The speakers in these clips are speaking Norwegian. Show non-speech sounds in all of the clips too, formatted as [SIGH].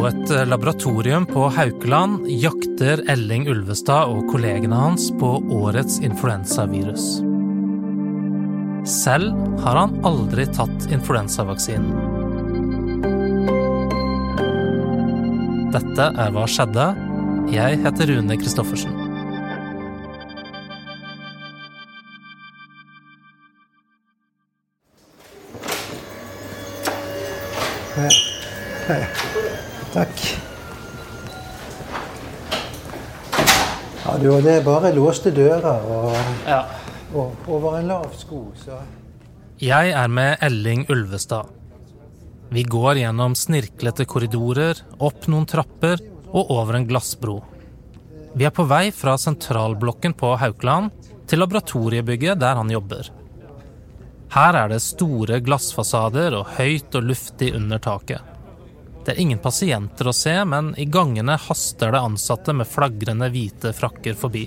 På et laboratorium på Haukeland jakter Elling Ulvestad og kollegene hans på årets influensavirus. Selv har han aldri tatt influensavaksinen. Dette er Hva skjedde? Jeg heter Rune Christoffersen. Hei. Takk. Ja, du, det er bare låste dører og, Ja. og over en lav sko, så Jeg er med Elling Ulvestad. Vi går gjennom snirklete korridorer, opp noen trapper og over en glassbro. Vi er på vei fra sentralblokken på Haukeland til laboratoriebygget der han jobber. Her er det store glassfasader og høyt og luftig under taket. Det er ingen pasienter å se, men i gangene haster det ansatte med flagrende hvite frakker forbi.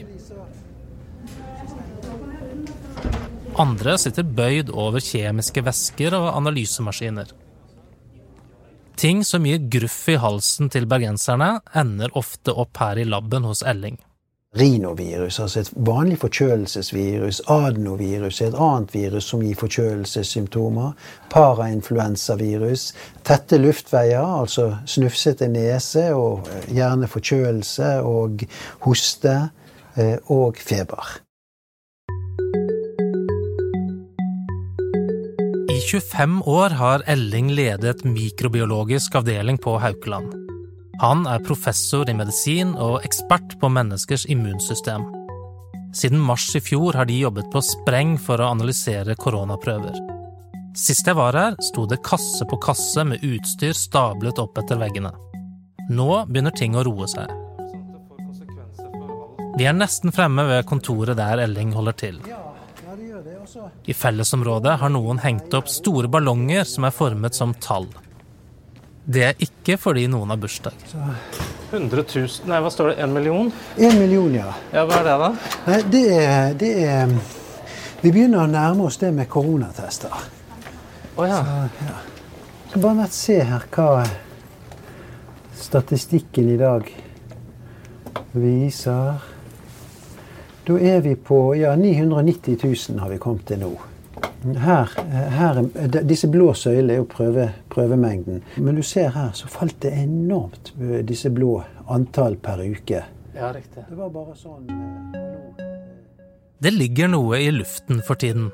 Andre sitter bøyd over kjemiske væsker og analysemaskiner. Ting som gir gruff i halsen til bergenserne, ender ofte opp her i laben hos Elling. Rinovirus, altså et vanlig forkjølelsesvirus. Adenovirus er et annet virus som gir forkjølelsessymptomer. Parainfluensavirus. Tette luftveier, altså snufsete nese og eh, gjerne forkjølelse og hoste eh, og feber. I 25 år har Elling ledet mikrobiologisk avdeling på Haukeland. Han er professor i medisin og ekspert på menneskers immunsystem. Siden mars i fjor har de jobbet på spreng for å analysere koronaprøver. Sist jeg var her, sto det kasse på kasse med utstyr stablet opp etter veggene. Nå begynner ting å roe seg. Vi er nesten fremme ved kontoret der Elling holder til. I fellesområdet har noen hengt opp store ballonger som er formet som tall. Det er ikke fordi noen har bursdag. 100 000 Nei, hva står det? En million? En million, ja. Ja, hva er det, da? Nei, det er, det er Vi begynner å nærme oss det med koronatester. Å ja. Ja. Så bare nett se her hva statistikken i dag viser. Da er vi på ja, 990 000 har vi kommet til nå. Her, her, er- disse blå søylene er jo prøve, prøvemengden. Men du ser her, så falt det enormt, eh, disse blå antall per uke. Ja, riktig. Det var bare sånn eh. Det ligger noe i luften for tiden.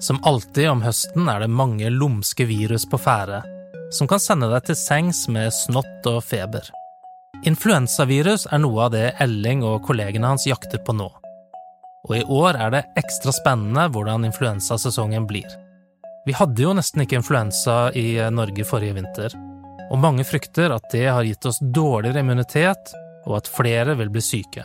Som alltid om høsten er det mange lumske virus på ferde, som kan sende deg til sengs med snott og feber. Influensavirus er noe av det Elling og kollegene hans jakter på nå. Og i år er det ekstra spennende hvordan influensasesongen blir. Vi hadde jo nesten ikke influensa i Norge forrige vinter, og mange frykter at det har gitt oss dårligere immunitet, og at flere vil bli syke.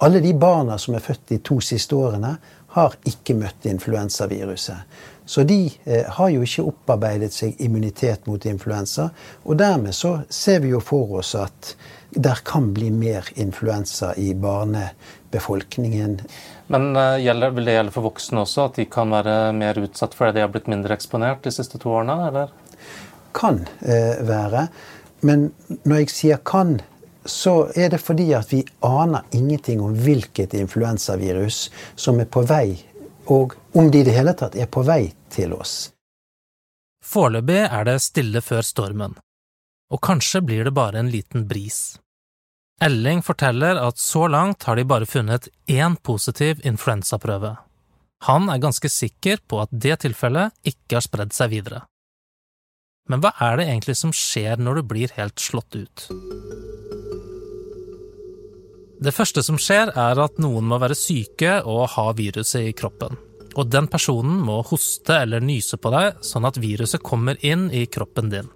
Alle de barna som er født de to siste årene, har ikke møtt influensaviruset. Så de eh, har jo ikke opparbeidet seg immunitet mot influensa. Og dermed så ser vi jo for oss at der kan bli mer influensa i barnebefolkningen. Men eh, gjelder, vil det gjelde for voksne også, at de kan være mer utsatt fordi de har blitt mindre eksponert de siste to årene, eller? Kan eh, være. Men når jeg sier kan, så er det fordi at vi aner ingenting om hvilket influensavirus som er på vei, og om de i det hele tatt er på vei til oss. Foreløpig er det stille før stormen, og kanskje blir det bare en liten bris. Elling forteller at så langt har de bare funnet én positiv influensaprøve. Han er ganske sikker på at det tilfellet ikke har spredd seg videre. Men hva er det egentlig som skjer når du blir helt slått ut? Det første som skjer, er at noen må være syke og ha viruset i kroppen. Og den personen må hoste eller nyse på deg, sånn at viruset kommer inn i kroppen din.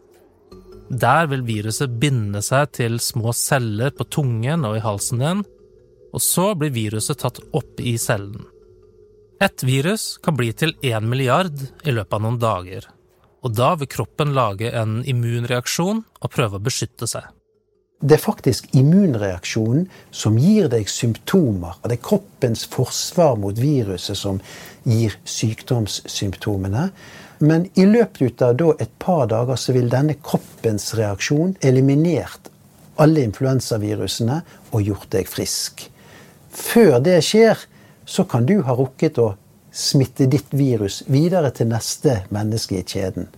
Der vil viruset binde seg til små celler på tungen og i halsen din, og så blir viruset tatt opp i cellen. Et virus kan bli til én milliard i løpet av noen dager, og da vil kroppen lage en immunreaksjon og prøve å beskytte seg. Det er faktisk immunreaksjonen som gir deg symptomer. Det er kroppens forsvar mot viruset som gir sykdomssymptomene. Men i løpet av et par dager så vil denne kroppens reaksjon eliminert alle influensavirusene og gjort deg frisk. Før det skjer, så kan du ha rukket å smitte ditt virus videre til neste menneske i kjeden.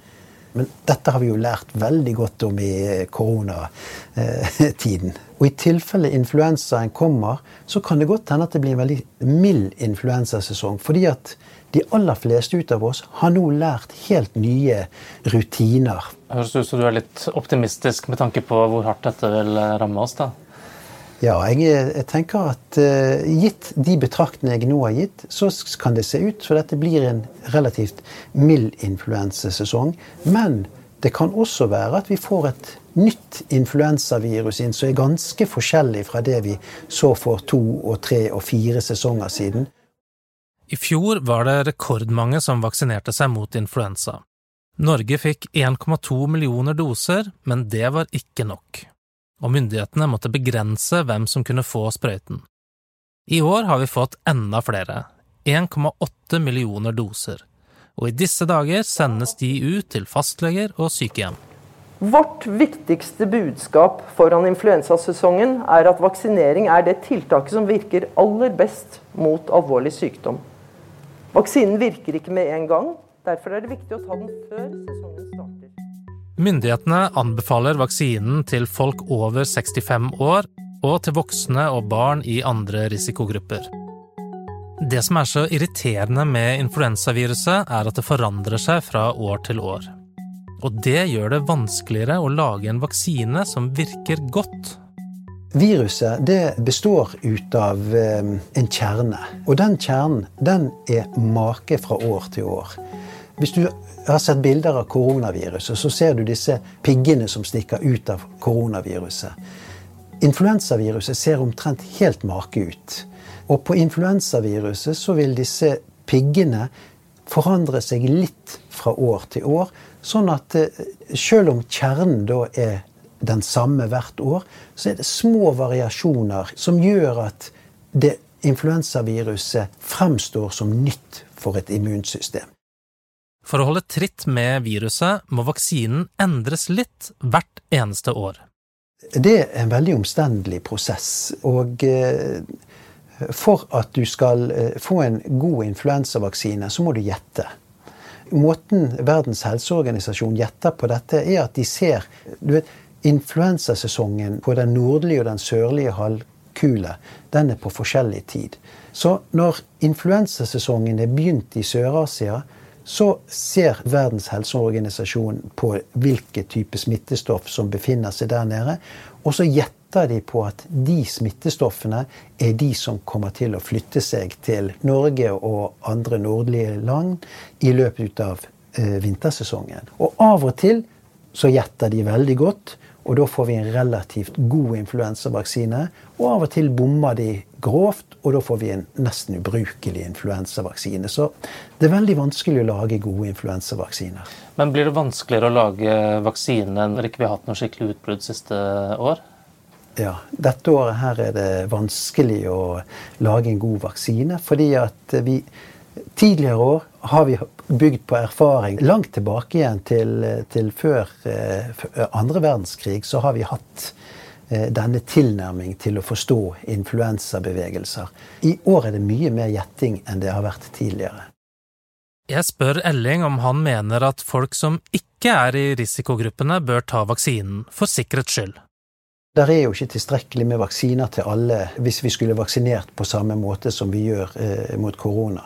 Men dette har vi jo lært veldig godt om i koronatiden. Og i tilfelle influensaen kommer, så kan det godt hende at det blir en veldig mild influensasesong. Fordi at de aller fleste ut av oss har nå lært helt nye rutiner. Høres ut som du er litt optimistisk med tanke på hvor hardt dette vil ramme oss, da? Ja, jeg, jeg tenker at uh, gitt de betraktene jeg nå har gitt, så kan det se ut som dette blir en relativt mild influensesesong. Men det kan også være at vi får et nytt influensavirus inn som er ganske forskjellig fra det vi så for to og tre og fire sesonger siden. I fjor var det rekordmange som vaksinerte seg mot influensa. Norge fikk 1,2 millioner doser, men det var ikke nok og myndighetene måtte begrense hvem som kunne få sprøyten. I år har vi fått enda flere, 1,8 millioner doser, og i disse dager sendes de ut til fastleger og sykehjem. Vårt viktigste budskap foran influensasesongen er at vaksinering er det tiltaket som virker aller best mot alvorlig sykdom. Vaksinen virker ikke med en gang, derfor er det viktig å ta den før sesongen. Myndighetene anbefaler vaksinen til folk over 65 år og til voksne og barn i andre risikogrupper. Det som er så irriterende med influensaviruset, er at det forandrer seg fra år til år. Og det gjør det vanskeligere å lage en vaksine som virker godt. Viruset består ut av eh, en kjerne. Og den kjernen den er make fra år til år. Hvis du har sett bilder av koronaviruset, så ser du disse piggene som stikker ut av koronaviruset. Influensaviruset ser omtrent helt make ut. Og på influensaviruset så vil disse piggene forandre seg litt fra år til år. Sånn at eh, selv om kjernen da er den samme hvert år, så er det små variasjoner som gjør at det influensaviruset fremstår som nytt for et immunsystem. For å holde tritt med viruset må vaksinen endres litt hvert eneste år. Det er en veldig omstendelig prosess. Og eh, for at du skal eh, få en god influensavaksine, så må du gjette. Måten Verdens helseorganisasjon gjetter på dette, er at de ser du vet, Influensasesongen på den nordlige og den sørlige halvkule den er på forskjellig tid. Så når influensasesongen er begynt i Sør-Asia, så ser Verdens helseorganisasjon på hvilke type smittestoff som befinner seg der nede. Og så gjetter de på at de smittestoffene er de som kommer til å flytte seg til Norge og andre nordlige land i løpet av eh, vintersesongen. Og av og til så gjetter de veldig godt, og da får vi en relativt god influensavaksine. Og av og til bommer de grovt, og da får vi en nesten ubrukelig influensavaksine. Så det er veldig vanskelig å lage gode influensavaksiner. Men blir det vanskeligere å lage vaksine når ikke vi har hatt noe skikkelig utbrudd siste år? Ja, dette året her er det vanskelig å lage en god vaksine. Fordi at vi tidligere år har vi bygd på erfaring. Langt tilbake igjen til, til før eh, andre verdenskrig så har vi hatt denne tilnærming til å forstå influensabevegelser. I år er det mye mer gjetting enn det har vært tidligere. Jeg spør Elling om han mener at folk som ikke er i risikogruppene, bør ta vaksinen, for sikkerhets skyld. Det er jo ikke tilstrekkelig med vaksiner til alle hvis vi skulle vaksinert på samme måte som vi gjør eh, mot korona.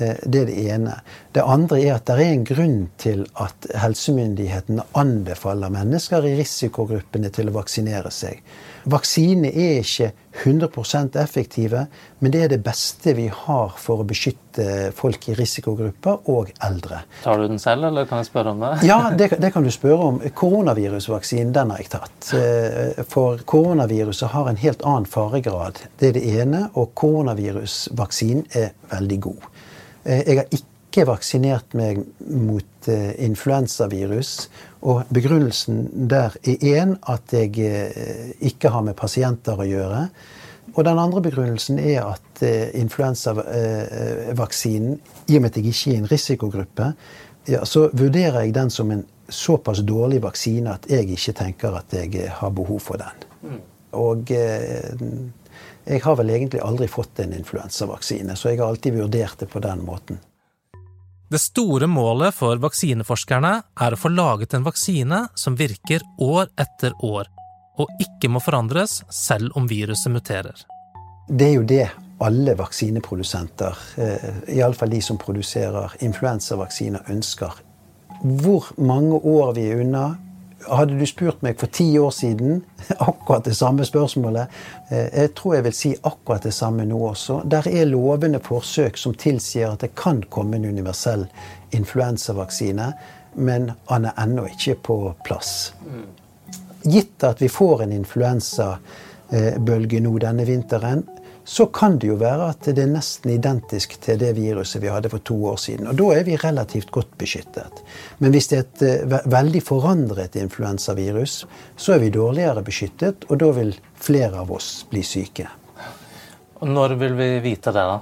Eh, det er det ene. Det andre er at det er en grunn til at helsemyndighetene anbefaler mennesker i risikogruppene til å vaksinere seg. Vaksine er ikke 100% effektive, men det er det beste vi har for å beskytte folk i risikogrupper og eldre. Tar du den selv, eller kan jeg spørre om det? [LAUGHS] ja, det, det, kan du spørre om. Koronavirusvaksinen den har jeg tatt. Eh, for koronaviruset har en helt annen faregrad. Det er det ene. Og koronavirusvaksinen er veldig god. Eh, jeg har ikke vaksinert meg mot eh, influensavirus. Og begrunnelsen der er én at jeg eh, ikke har med pasienter å gjøre. Og den andre begrunnelsen er at eh, influensavaksinen, i og med at jeg ikke er i en risikogruppe, ja, så vurderer jeg den som en såpass dårlig vaksine at jeg ikke tenker at jeg har behov for den. Mm. Og jeg har vel egentlig aldri fått en influensavaksine, så jeg har alltid vurdert det på den måten. Det store målet for vaksineforskerne er å få laget en vaksine som virker år etter år, og ikke må forandres selv om viruset muterer. Det er jo det alle vaksineprodusenter, eh, iallfall de som produserer influensavaksiner, ønsker. Hvor mange år vi er unna hadde du spurt meg for ti år siden [LAUGHS] akkurat det samme spørsmålet, eh, jeg tror jeg vil si akkurat det samme nå også. Der er lovende forsøk som tilsier at det kan komme en universell influensavaksine, men han er ennå ikke på plass. Gitt at vi får en influensabølge nå denne vinteren, så kan det jo være at det er nesten identisk til det viruset vi hadde for to år siden. Og da er vi relativt godt beskyttet. Men hvis det er et uh, veldig forandret influensavirus, så er vi dårligere beskyttet, og da vil flere av oss bli syke. Og når vil vi vite det, da?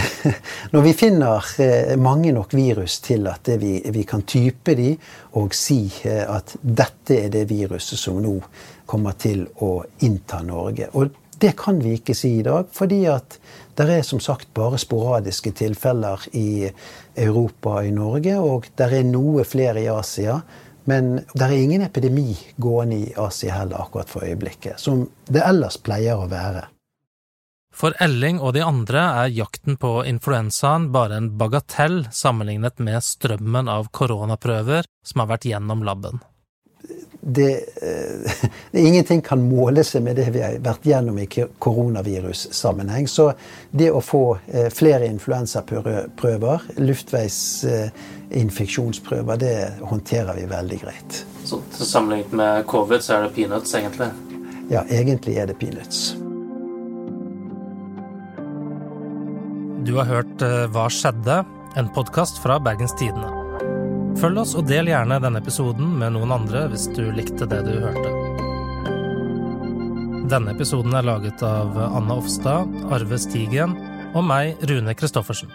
[LAUGHS] Når vi finner uh, mange nok virus til at vi, vi, kan type de og si uh, at dette er det viruset som nå kommer til å innta Norge. Og det kan vi ikke si i dag, fordi at det er som sagt bare sporadiske tilfeller i Europa og i Norge, og det er noe flere i Asia. Men det er ingen epidemi gående i Asia heller akkurat for øyeblikket, som det ellers pleier å være. For Elling og de andre er jakten på influensaen bare en bagatell sammenlignet med strømmen av koronaprøver som har vært gjennom laben det, eh, [LAUGHS] det, Ingenting kan måle seg med det vi har vært gjennom i koronavirussammenheng. Så det å få eh, flere influensaprøver, luftveisinfeksjonsprøver, det håndterer vi veldig greit. Så sammenlignet med covid, så er det peanuts, egentlig? Ja, egentlig er det peanuts. Du har hørt eh, Hva skjedde? En podkast fra Bergens Tidende. Følg oss og del gjerne denne episoden med noen andre hvis du likte det du hørte. Denne episoden er laget av Anne Offstad, Arve Stigen og meg, Rune Christoffersen.